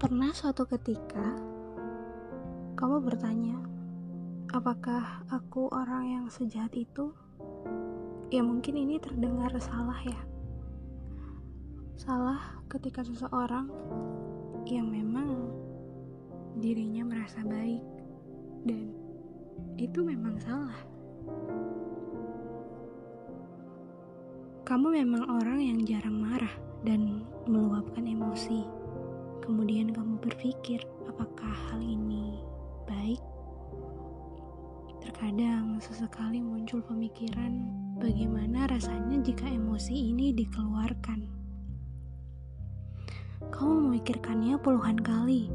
Pernah suatu ketika kamu bertanya, apakah aku orang yang sejahat itu? Ya mungkin ini terdengar salah ya. Salah ketika seseorang yang memang dirinya merasa baik dan itu memang salah. Kamu memang orang yang jarang marah dan meluapkan emosi Kemudian kamu berpikir, apakah hal ini baik? Terkadang sesekali muncul pemikiran bagaimana rasanya jika emosi ini dikeluarkan. Kamu memikirkannya puluhan kali,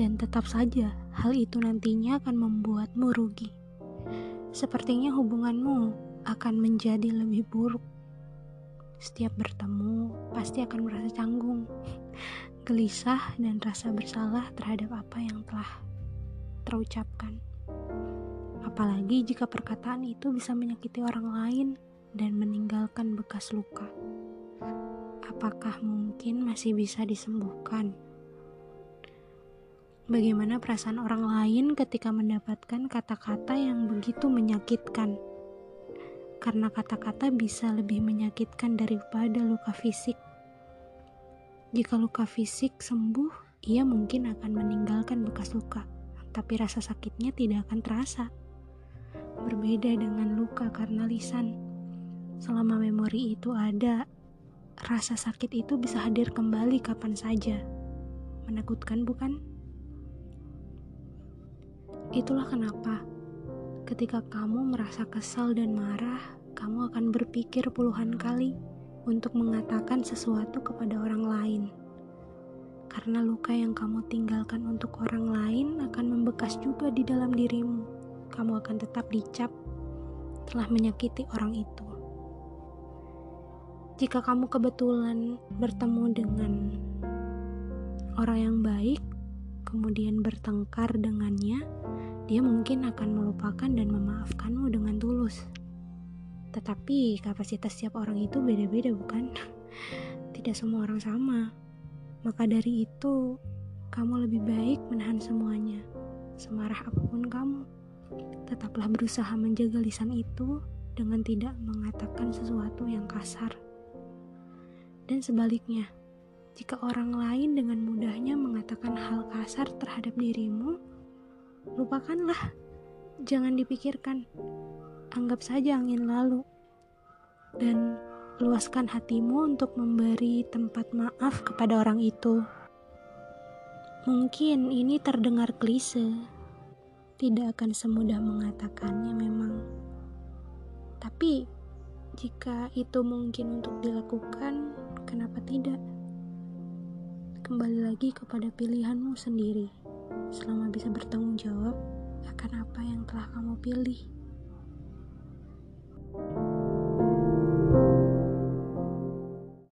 dan tetap saja hal itu nantinya akan membuatmu rugi. Sepertinya hubunganmu akan menjadi lebih buruk. Setiap bertemu, pasti akan merasa canggung gelisah dan rasa bersalah terhadap apa yang telah terucapkan. Apalagi jika perkataan itu bisa menyakiti orang lain dan meninggalkan bekas luka. Apakah mungkin masih bisa disembuhkan? Bagaimana perasaan orang lain ketika mendapatkan kata-kata yang begitu menyakitkan? Karena kata-kata bisa lebih menyakitkan daripada luka fisik. Jika luka fisik sembuh, ia mungkin akan meninggalkan bekas luka, tapi rasa sakitnya tidak akan terasa. Berbeda dengan luka karena lisan. Selama memori itu ada, rasa sakit itu bisa hadir kembali kapan saja. Menakutkan bukan? Itulah kenapa ketika kamu merasa kesal dan marah, kamu akan berpikir puluhan kali untuk mengatakan sesuatu kepada orang lain. Karena luka yang kamu tinggalkan untuk orang lain akan membekas juga di dalam dirimu. Kamu akan tetap dicap telah menyakiti orang itu. Jika kamu kebetulan bertemu dengan orang yang baik, kemudian bertengkar dengannya, dia mungkin akan melupakan dan memaafkanmu dengan tulus. Tetapi kapasitas setiap orang itu beda-beda bukan? Tidak semua orang sama. Maka dari itu, kamu lebih baik menahan semuanya. Semarah apa pun kamu, tetaplah berusaha menjaga lisan itu dengan tidak mengatakan sesuatu yang kasar. Dan sebaliknya, jika orang lain dengan mudahnya mengatakan hal kasar terhadap dirimu, lupakanlah. Jangan dipikirkan anggap saja angin lalu dan luaskan hatimu untuk memberi tempat maaf kepada orang itu. Mungkin ini terdengar klise, tidak akan semudah mengatakannya memang. Tapi jika itu mungkin untuk dilakukan, kenapa tidak? Kembali lagi kepada pilihanmu sendiri, selama bisa bertanggung jawab akan apa yang telah kamu pilih.